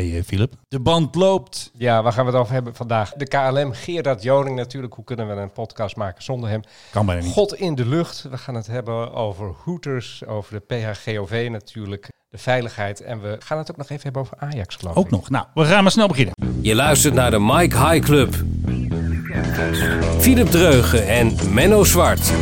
Hey eh, Philip. De band loopt. Ja, waar gaan we het over hebben vandaag? De KLM, Gerard Joning natuurlijk. Hoe kunnen we een podcast maken zonder hem? Kan bijna niet. God in de lucht. We gaan het hebben over Hooters, over de PHGOV natuurlijk, de veiligheid. En we gaan het ook nog even hebben over Ajax, geloof ik. Ook nog. Nou, we gaan maar snel beginnen. Je luistert naar de Mike High Club. Philip Dreugen en Menno Zwart.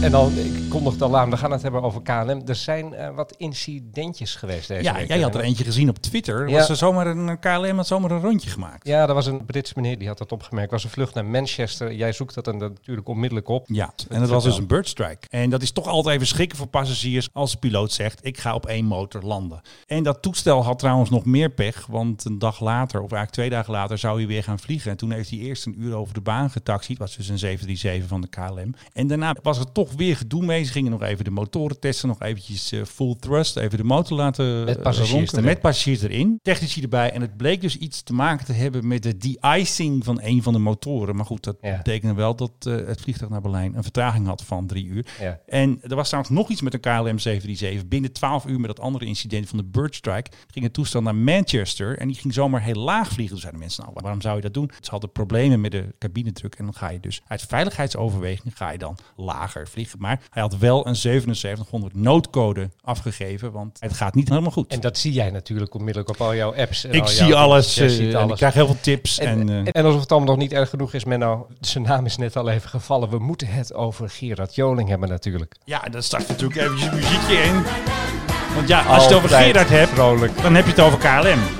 En dan, ik kondig het al aan, we gaan het hebben over KLM. Er zijn eh, wat incidentjes geweest deze Ja, week. jij had er eentje gezien op Twitter. Ja. Was er zomaar een KLM had zomaar een rondje gemaakt. Ja, er was een Brits meneer die had dat opgemerkt. was een vlucht naar Manchester. Jij zoekt dat dan natuurlijk onmiddellijk op. Ja, en dat was dus een birdstrike. En dat is toch altijd even schrikken voor passagiers als de piloot zegt: ik ga op één motor landen. En dat toestel had trouwens nog meer pech, want een dag later, of eigenlijk twee dagen later, zou hij weer gaan vliegen. En toen heeft hij eerst een uur over de baan getaxied. was dus een 737 van de KLM. En daarna was er toch weer gedoe mee. Ze gingen nog even de motoren testen, nog eventjes eh, full thrust, even de motor laten Met eh, passagiers ronken. erin. Met passagiers erin. Technici erbij. En het bleek dus iets te maken te hebben met de de-icing van een van de motoren. Maar goed, dat Ja. betekende wel dat eh, het vliegtuig naar Berlijn een vertraging had van drie uur. Ja. En er was trouwens nog iets met een KLM 737. Binnen 12 uur met dat andere incident van de Birdstrike ging het toestel naar Manchester. En die ging zomaar heel laag vliegen. Toen zeiden mensen, nou waarom zou je dat doen? Ze hadden problemen met de cabinedruk. En dan ga je dus uit veiligheidsoverweging ga je dan lager vliegen. Maar hij had wel een 7700 noodcode afgegeven. Want het gaat niet helemaal goed. En dat zie jij natuurlijk onmiddellijk op al jouw apps. En ik al zie jouw- alles. Eh, en ik alles. krijg heel veel tips. En, En, eh, en, alsof het allemaal nog niet erg genoeg is, Menno. Zijn naam is net al even gevallen. We moeten het over Gerard Joling hebben natuurlijk. ja, dan start natuurlijk eventjes muziekje in. Want ja, als je het over Gerard hebt, Vrolijk. Dan heb je het over KLM.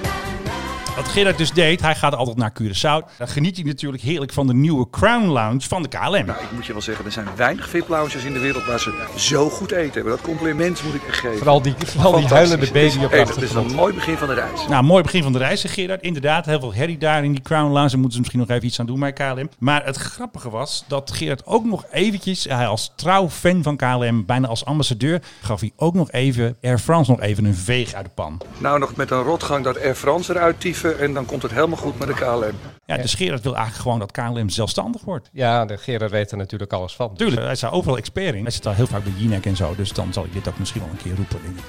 Wat Gerard dus deed, hij gaat altijd naar Curaçao. Dan geniet hij natuurlijk heerlijk van de nieuwe Crown Lounge van de KLM. Nou, ik moet je wel zeggen, er zijn weinig VIP-lounges in de wereld waar ze zo goed eten hebben. Dat compliment moet ik geven. Vooral die, vooral die huilende baby Het is- op Het is een mooi begin van de reis. Nou, mooi begin van de reis, Gerard. Inderdaad, heel veel herrie daar in die Crown Lounge. Daar moeten ze misschien nog even iets aan doen bij KLM. Maar het grappige was dat Gerard ook nog eventjes, hij als trouw fan van KLM, bijna als ambassadeur, gaf hij ook nog even Air France nog even een veeg uit de pan. Nou, nog met een rotgang dat Air France eruit en dan komt het helemaal goed met de KLM. Ja, dus Gerard wil eigenlijk gewoon dat KLM zelfstandig wordt. Ja, de Gerard weet er natuurlijk alles van. Tuurlijk, hij is daar overal expert in. Hij zit al heel vaak bij Jinek en zo, dus dan zal ik dit ook misschien wel een keer roepen. Denk ik.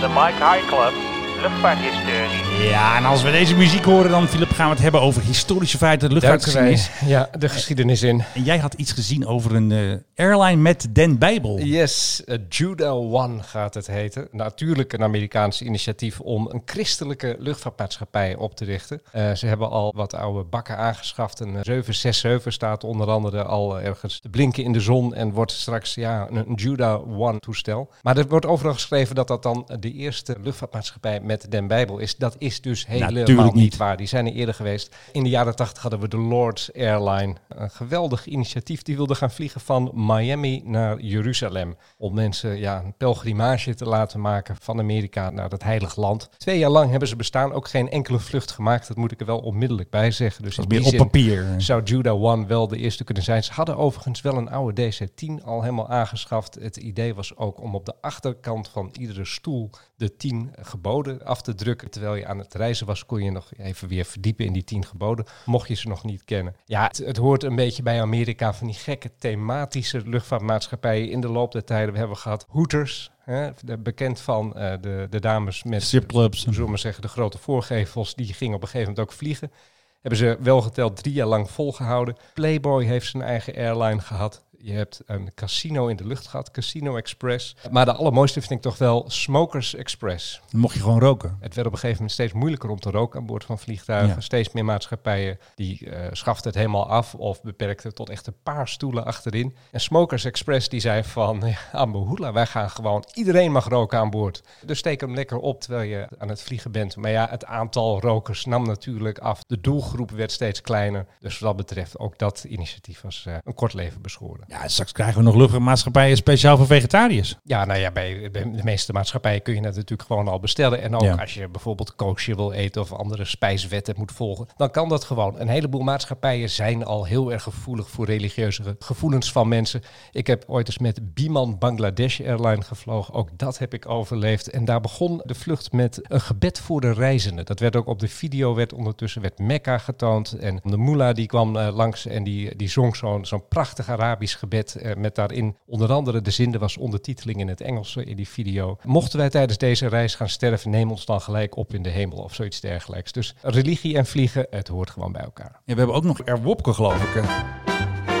De Mike High Club, luchtvaarthistorie. Ja, en als we deze muziek horen, dan Philip, gaan we het hebben over historische feiten, luchtvaartgeschiedenis. ja, de geschiedenis in. En jij had iets gezien over een eh, airline met Den Bijbel. Yes, eh, Judah One gaat het heten. Natuurlijk een Amerikaans initiatief om een christelijke luchtvaartmaatschappij op te richten. Eh, ze hebben al wat oude bakken aangeschaft. Een eh, 767 staat onder andere al ergens te blinken in de zon en wordt straks ja, een, een Judah One toestel. Maar er wordt overal geschreven dat dat dan de eerste luchtvaartmaatschappij met Den Bijbel is. Dat is dus helemaal Natuurlijk niet. waar. Die zijn er eerder geweest. In de jaren 80 hadden we de Lords Airline. Een geweldig initiatief. Die wilde gaan vliegen van Miami naar Jeruzalem. Om mensen ja, een pelgrimage te laten maken van Amerika naar dat heilig land. Twee jaar lang hebben ze bestaan. Ook geen enkele vlucht gemaakt. Dat moet ik er wel onmiddellijk bij zeggen. Dus in die op zin papier. zou Judah One wel de eerste kunnen zijn. Ze hadden overigens wel een oude DC-10 al helemaal aangeschaft. Het idee was ook om op de achterkant van iedere stoel de 10 geboden af te drukken. Terwijl je aan het reizen was, kon je nog even weer verdiepen in die 10 geboden. Mocht je ze nog niet kennen. Ja, het, het hoort een beetje bij Amerika van die gekke thematische luchtvaartmaatschappijen in de loop der tijden. We hebben gehad Hooters. Hè, bekend van eh, de, de dames met Stripclubs. zullen we maar zeggen, de grote voorgevels, die gingen op een gegeven moment ook vliegen. Hebben ze wel geteld drie jaar lang volgehouden. Playboy heeft zijn eigen airline gehad. Je hebt een casino in de lucht gehad, Casino Express. Maar de allermooiste vind ik toch wel Smokers Express. Dan mocht je gewoon roken. Het werd op een gegeven moment steeds moeilijker om te roken aan boord van vliegtuigen. Ja. Steeds meer maatschappijen die eh schaften het helemaal af of beperkten het tot echt een paar stoelen achterin. En Smokers Express die zei van, ja, Ambehoela, wij gaan gewoon, iedereen mag roken aan boord. Dus steek hem lekker op terwijl je aan het vliegen bent. Maar ja, het aantal rokers nam natuurlijk af. De doelgroep werd steeds kleiner. Dus wat dat betreft, ook dat initiatief was eh, een kort leven beschoren. Ja, straks krijgen we nog luchtvaartmaatschappijen speciaal voor vegetariërs. Ja, nou ja, bij, bij de meeste maatschappijen kun je dat natuurlijk gewoon al bestellen. En ook Ja. als je bijvoorbeeld kosher wil eten of andere spijswetten moet volgen, dan kan dat gewoon. Een heleboel maatschappijen zijn al heel erg gevoelig voor religieuze gevoelens van mensen. Ik heb ooit eens met Biman Bangladesh Airline gevlogen. Ook dat heb ik overleefd. En daar begon de vlucht met een gebed voor de reizenden. Dat werd ook op de video, werd ondertussen werd Mekka getoond. En de mullah die kwam eh, langs en die, die zong zo'n zo'n prachtig Arabisch gebed. eh, met daarin onder andere de zin, er was ondertiteling in het Engels eh, in die video. Mochten wij tijdens deze reis gaan sterven, neem ons dan gelijk op in de hemel of zoiets dergelijks. Dus religie en vliegen, het hoort gewoon bij elkaar. Ja, we hebben ook nog Erwopke, geloof ik.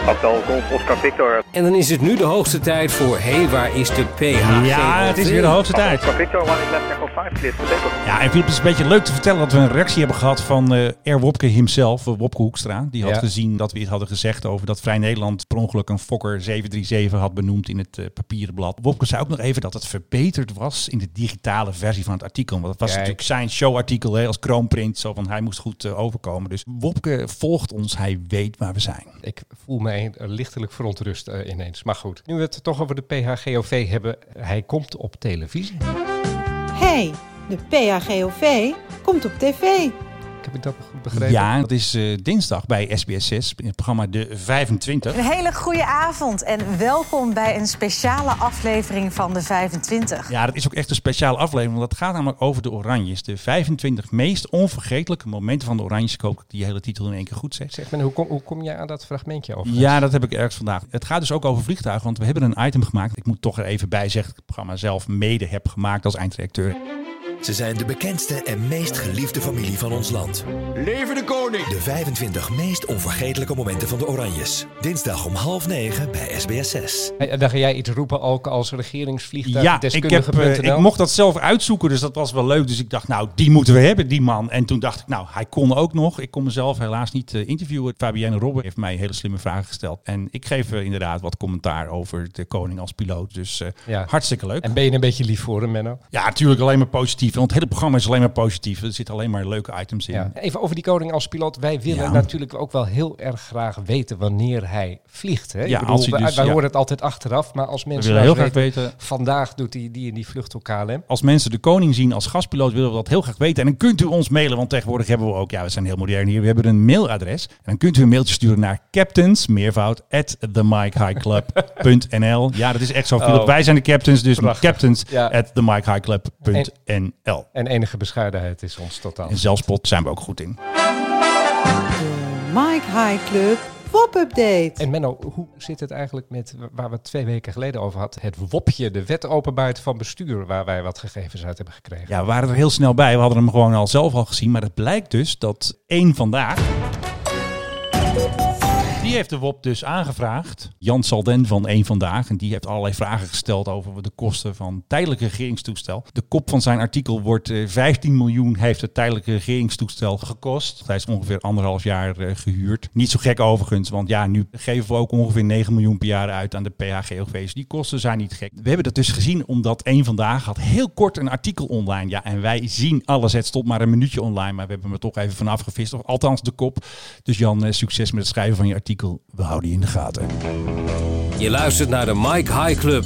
Hotel Golf Oscar Victor. En dan is het nu de hoogste tijd voor Hé, hey, waar is de PH? Ja, het is weer de hoogste tijd. Oscar Victor, one is left echo 5, clear for takeoff. Ja, en Philip, het is een beetje leuk te vertellen dat we een reactie hebben gehad van eh Er Wopke himself, eh, Wopke Hoekstra. Die had Ja. gezien dat we iets hadden gezegd over dat Vrij Nederland per ongeluk een Fokker 737 had benoemd in het eh, papieren blad. Wopke zei ook nog even dat het verbeterd was in de digitale versie van het artikel. Want dat was Kijk. natuurlijk zijn showartikel hè, als kroonprint, zo van hij moest goed eh, overkomen. Dus Wopke volgt ons, hij weet waar we zijn. Ik voel lichtelijk verontrust eh, ineens. Maar goed, nu we het toch over de PHGOV hebben, hij komt op televisie. hey, de PHGOV komt op tv. Heb ik dat goed begrepen? Ja, dat is eh, dinsdag bij SBS 6 in het programma De 25. Een hele goede avond en welkom bij een speciale aflevering van de 25. Ja, dat is ook echt een speciale aflevering, want dat gaat namelijk over de Oranjes. De 25 meest onvergetelijke momenten van de Oranjes. Ik hoop die hele titel in één keer goed zeg. Zeg maar, hoe kom, hoe kom je aan dat fragmentje over? Ja, dat heb ik ergens vandaag. Het gaat dus ook over vliegtuigen, want we hebben een item gemaakt. Ik moet toch er even bij zeggen dat ik het programma zelf mede heb gemaakt als eindredacteur. Ze zijn de bekendste en meest geliefde familie van ons land. Leven de koning! De 25 meest onvergetelijke momenten van de Oranjes. Dinsdag om half negen bij SBS 6. Hey, en dan ga jij iets roepen ook als regeringsvliegtuig. Ja, ik, heb, eh, ik mocht dat zelf uitzoeken, dus dat was wel leuk. Dus ik dacht, nou, die moeten we hebben, die man. En toen dacht ik, nou, hij kon ook nog. Ik kon mezelf helaas niet eh, interviewen. Fabienne Robben heeft mij hele slimme vragen gesteld. En ik geef eh, inderdaad wat commentaar over de koning als piloot. Dus eh, Ja. hartstikke leuk. En ben je een beetje lief voor hem, Menno? Ja, natuurlijk alleen maar positief. Want het hele programma is alleen maar positief. Er zitten alleen maar leuke items in. Ja. Even over die koning als piloot. Wij willen Ja. natuurlijk ook wel heel erg graag weten wanneer hij vliegt. Hè? Als hij wij, dus- wij ja. horen het altijd achteraf, maar als We mensen willen heel nou graag weten, weten. vandaag doet hij die en die vlucht door KLM. Als mensen de koning zien als gastpiloot, willen we dat heel graag weten. En dan kunt u ons mailen, want tegenwoordig hebben we ook, ja, we zijn heel modern hier. We hebben een mailadres. En dan kunt u een mailtje sturen naar captains, meervoud, at themikehighclub.nl. Ja, dat is echt zo. Oh. Wij zijn de captains, dus Prachtig. captains Ja. at themikehighclub.nl. En enige bescheidenheid is ons totaal. En zelfspot zijn we ook goed in. De Mike High Club WOP Update. En Menno, hoe zit het eigenlijk met waar we het twee weken geleden over hadden? Het WOPje, de wet openbaarheid van bestuur, waar wij wat gegevens uit hebben gekregen. Ja, we waren er heel snel bij. We hadden hem gewoon al zelf al gezien. Maar het blijkt dus dat één vandaag. Heeft de WOP dus aangevraagd. Jan Salden van één Vandaag. En die heeft allerlei vragen gesteld over de kosten van tijdelijk regeringstoestel. De kop van zijn artikel wordt eh, 15 miljoen heeft het tijdelijke regeringstoestel gekost. Hij is ongeveer anderhalf jaar eh, gehuurd. Niet zo gek overigens, want ja, nu geven we ook ongeveer 9 miljoen per jaar uit aan de PHGOV's. Die kosten zijn niet gek. We hebben dat dus gezien omdat één Vandaag had heel kort een artikel online. Ja, en wij zien alles. Het stond maar een minuutje online, maar we hebben hem er toch even vanaf gevist. Of althans de kop. Dus Jan, eh, succes met het schrijven van je artikel. We houden je in de gaten. Je luistert naar de Mike High Club.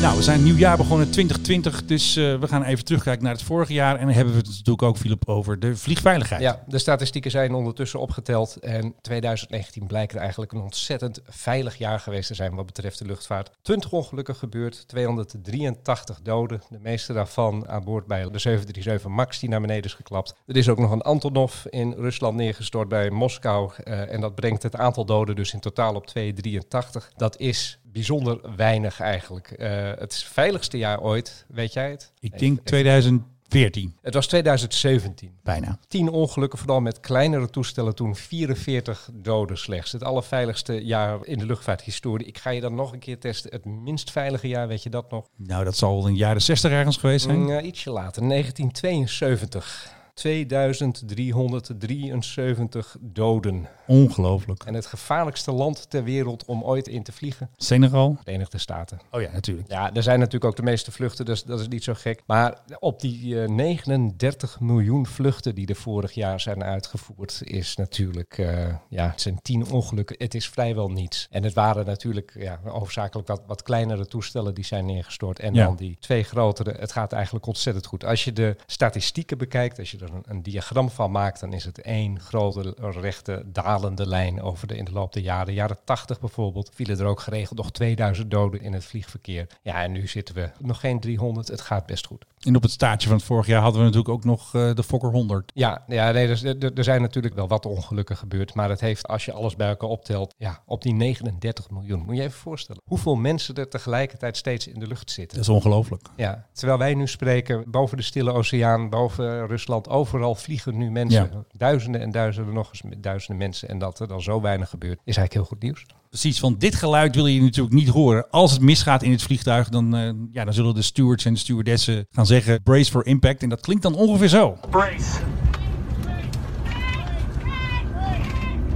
Nou, we zijn nieuw jaar begonnen 2020, dus eh, we gaan even terugkijken naar het vorige jaar. En dan hebben we het natuurlijk ook, Philip, over de vliegveiligheid. Ja, de statistieken zijn ondertussen opgeteld. En 2019 blijkt eigenlijk een ontzettend veilig jaar geweest te zijn wat betreft de luchtvaart. 20 ongelukken gebeurd, 283 doden. De meeste daarvan aan boord bij de 737 MAX die naar beneden is geklapt. Er is ook nog een Antonov in Rusland neergestort bij Moskou. eh, en dat brengt het aantal doden dus in totaal op 283. Dat is bijzonder weinig eigenlijk. Eh, het is het veiligste jaar ooit, weet jij het? Ik Even- denk even- 2014, Het was 2017. bijna. 10 ongelukken, vooral met kleinere toestellen toen 44 doden slechts. Het allerveiligste jaar in de luchtvaarthistorie. Ik ga je dan nog een keer testen. Het minst veilige jaar, weet je dat nog? Nou, dat zal wel in de jaren 60 ergens geweest zijn. Mm, ja, ietsje later, 1972. 2373 doden. Ongelooflijk. En het gevaarlijkste land ter wereld om ooit in te vliegen? Senegal? Verenigde Staten. Oh ja, natuurlijk. Ja, er zijn natuurlijk ook de meeste vluchten, dus dat is niet zo gek. Maar op die eh, 39 miljoen vluchten die er vorig jaar zijn uitgevoerd, is natuurlijk, eh, ja, het zijn 10 ongelukken. Het is vrijwel niets. En het waren natuurlijk ja, hoofdzakelijk wat, wat kleinere toestellen die zijn neergestort. En Ja. dan die twee grotere. Het gaat eigenlijk ontzettend goed. Als je de statistieken bekijkt, als je de er een, een diagram van maakt, dan is het één grote rechte dalende lijn over de in de loop der jaren. Jaren 80 bijvoorbeeld vielen er ook geregeld nog 2000 doden in het vliegverkeer. Ja, en nu zitten we nog geen 300. Het gaat best goed. En op het staartje van het vorig jaar hadden we natuurlijk ook nog eh, de Fokker 100. Ja, ja nee, dus, er, er zijn natuurlijk wel wat ongelukken gebeurd. Maar het heeft, als je alles bij elkaar optelt, ja, op die 39 miljoen. Moet je even voorstellen hoeveel mensen er tegelijkertijd steeds in de lucht zitten. Dat is ongelooflijk. Ja, terwijl wij nu spreken boven de Stille Oceaan, boven Rusland, overal vliegen nu mensen. Ja. Duizenden en duizenden nog eens met duizenden mensen. En dat er dan zo weinig gebeurt, is eigenlijk heel goed nieuws. Precies, van dit geluid wil je natuurlijk niet horen. Als het misgaat in het vliegtuig, dan, eh, ja, dan zullen de stewards en de stewardessen gaan zeggen brace for impact. En dat klinkt dan ongeveer zo. Brace.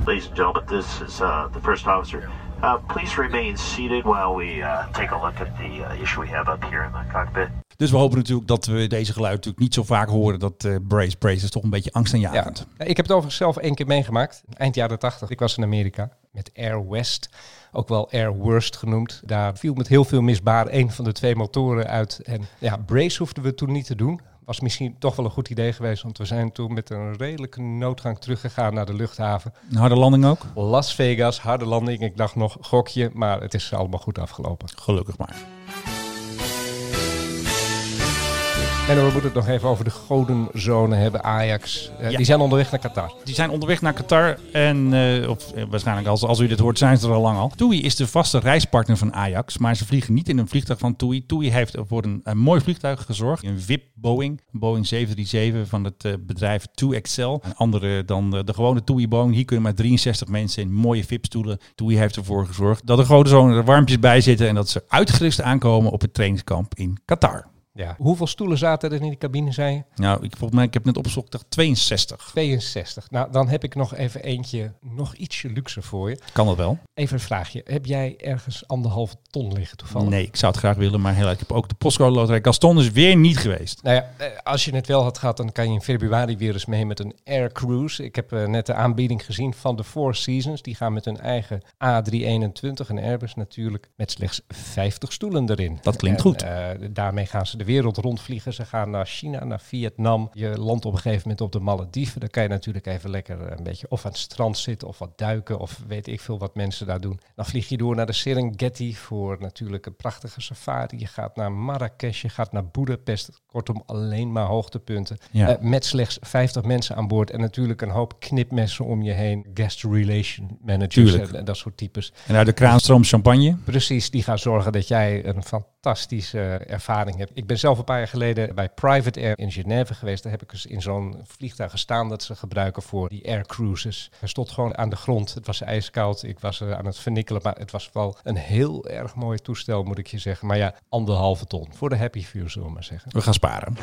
Ladies and gentlemen, this is uh, the first officer. Uh, please remain seated while we uh, take a look at the uh, issue we have up here in the cockpit. Dus we hopen natuurlijk dat we deze geluid natuurlijk niet zo vaak horen. Dat eh, brace, brace is toch een beetje Ja. angstaanjagend. Ik heb het overigens zelf één keer meegemaakt. Eind jaren 80. Ik was in Amerika met Air West. Ook wel Air Worst genoemd. Daar viel met heel veel misbaar een van de twee motoren uit. En ja, brace hoefden we toen niet te doen. Was misschien toch wel een goed idee geweest. Want we zijn toen met een redelijke noodgang teruggegaan naar de luchthaven. Een harde landing ook? Las Vegas, harde landing. Ik dacht nog gokje, maar het is allemaal goed afgelopen. Gelukkig maar. En we moeten het nog even over de godenzone hebben. Ajax, Eh, Ja. die zijn onderweg naar Qatar. Die zijn onderweg naar Qatar. En eh, of, eh, waarschijnlijk als, als u dit hoort, zijn ze er al lang al. TUI is de vaste reispartner van Ajax. Maar ze vliegen niet in een vliegtuig van TUI. TUI heeft voor een, een mooi vliegtuig gezorgd. Een VIP Boeing. Een Boeing 737 van het bedrijf 2XL. Een andere dan de, de gewone TUI Boeing. Hier kunnen maar 63 mensen in mooie VIP-stoelen. TUI heeft ervoor gezorgd dat de grote zonen er warmpjes bij zitten. En dat ze uitgerust aankomen op het trainingskamp in Qatar. Ja. Hoeveel stoelen zaten er in die cabine, zei je? Nou, ik, volgens mij, ik heb net opgezocht, ik dacht 62. 62. Nou, dan heb ik nog even eentje, nog ietsje luxe voor je. Kan dat wel? Even een vraagje. Heb jij ergens anderhalve ton liggen toevallig? Nee, ik zou het graag willen, maar helaas, ik heb ook de postcode loterij. Gaston is weer niet geweest. Nou ja, eh, als je het wel had gehad, dan kan je in februari weer eens mee met een Air Cruise. Ik heb eh, net de aanbieding gezien van de Four Seasons. Die gaan met hun eigen A321, een Airbus natuurlijk, met slechts 50 stoelen erin. Dat klinkt En, goed. eh, daarmee gaan ze de wereld rondvliegen. Ze gaan naar China, naar Vietnam. Je landt op een gegeven moment op de Malediven. Dan kan je natuurlijk even lekker een beetje of aan het strand zitten of wat duiken of weet ik veel wat mensen daar doen. Dan vlieg je door naar de Serengeti voor natuurlijk een prachtige safari. Je gaat naar Marrakesh, je gaat naar Budapest. Kortom, alleen maar hoogtepunten. Ja. Eh, met slechts 50 mensen aan boord en natuurlijk een hoop knipmessen om je heen. Guest relation managers en dat soort types. En uit de kraanstroom champagne. Precies, die gaan zorgen dat jij een fantastische ervaring hebt. Ik ben zelf een paar jaar geleden bij Private Air in Genève geweest. Daar heb ik eens in zo'n vliegtuig gestaan dat ze gebruiken voor die air cruises. Er stond gewoon aan de grond. Het was ijskoud. Ik was eh, aan het vernikkelen. Maar het was wel een heel erg mooi toestel, moet ik je zeggen. Maar ja, anderhalve ton. Voor de happy few, zullen we maar zeggen. We gaan sparen.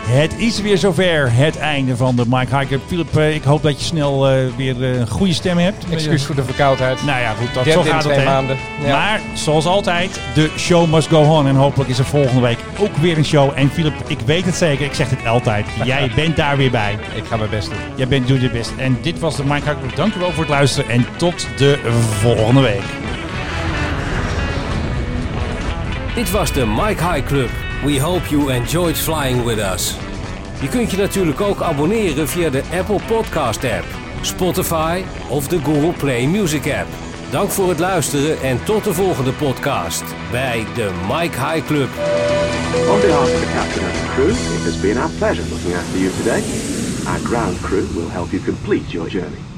Het is weer zover. Het einde van de Mike Club. Philip, eh, ik hoop dat je snel eh, weer een goede stem hebt. Excuus voor de verkoudheid. Nou ja, goed, dat Derde zo gaat het. twee maanden. Ja. Maar zoals altijd, de show must go on. En hopelijk is er volgende week ook weer een show. En Philip, ik weet het zeker, ik zeg het altijd. Jij bent daar weer bij. Ik ga mijn best doen. Jij bent, doet je best. En dit was de Mike High Club. Dank u wel voor het luisteren. En tot de volgende week. Dit was de Mike High Club. We hope you enjoyed flying with us. Je kunt je natuurlijk ook abonneren via de Apple Podcast app, Spotify of de Google Play Music app. Dank voor het luisteren en tot de volgende podcast bij de Mike High Club. On behalf of the captain and the crew, it has been our pleasure looking after you today. Our ground crew will help you complete your journey.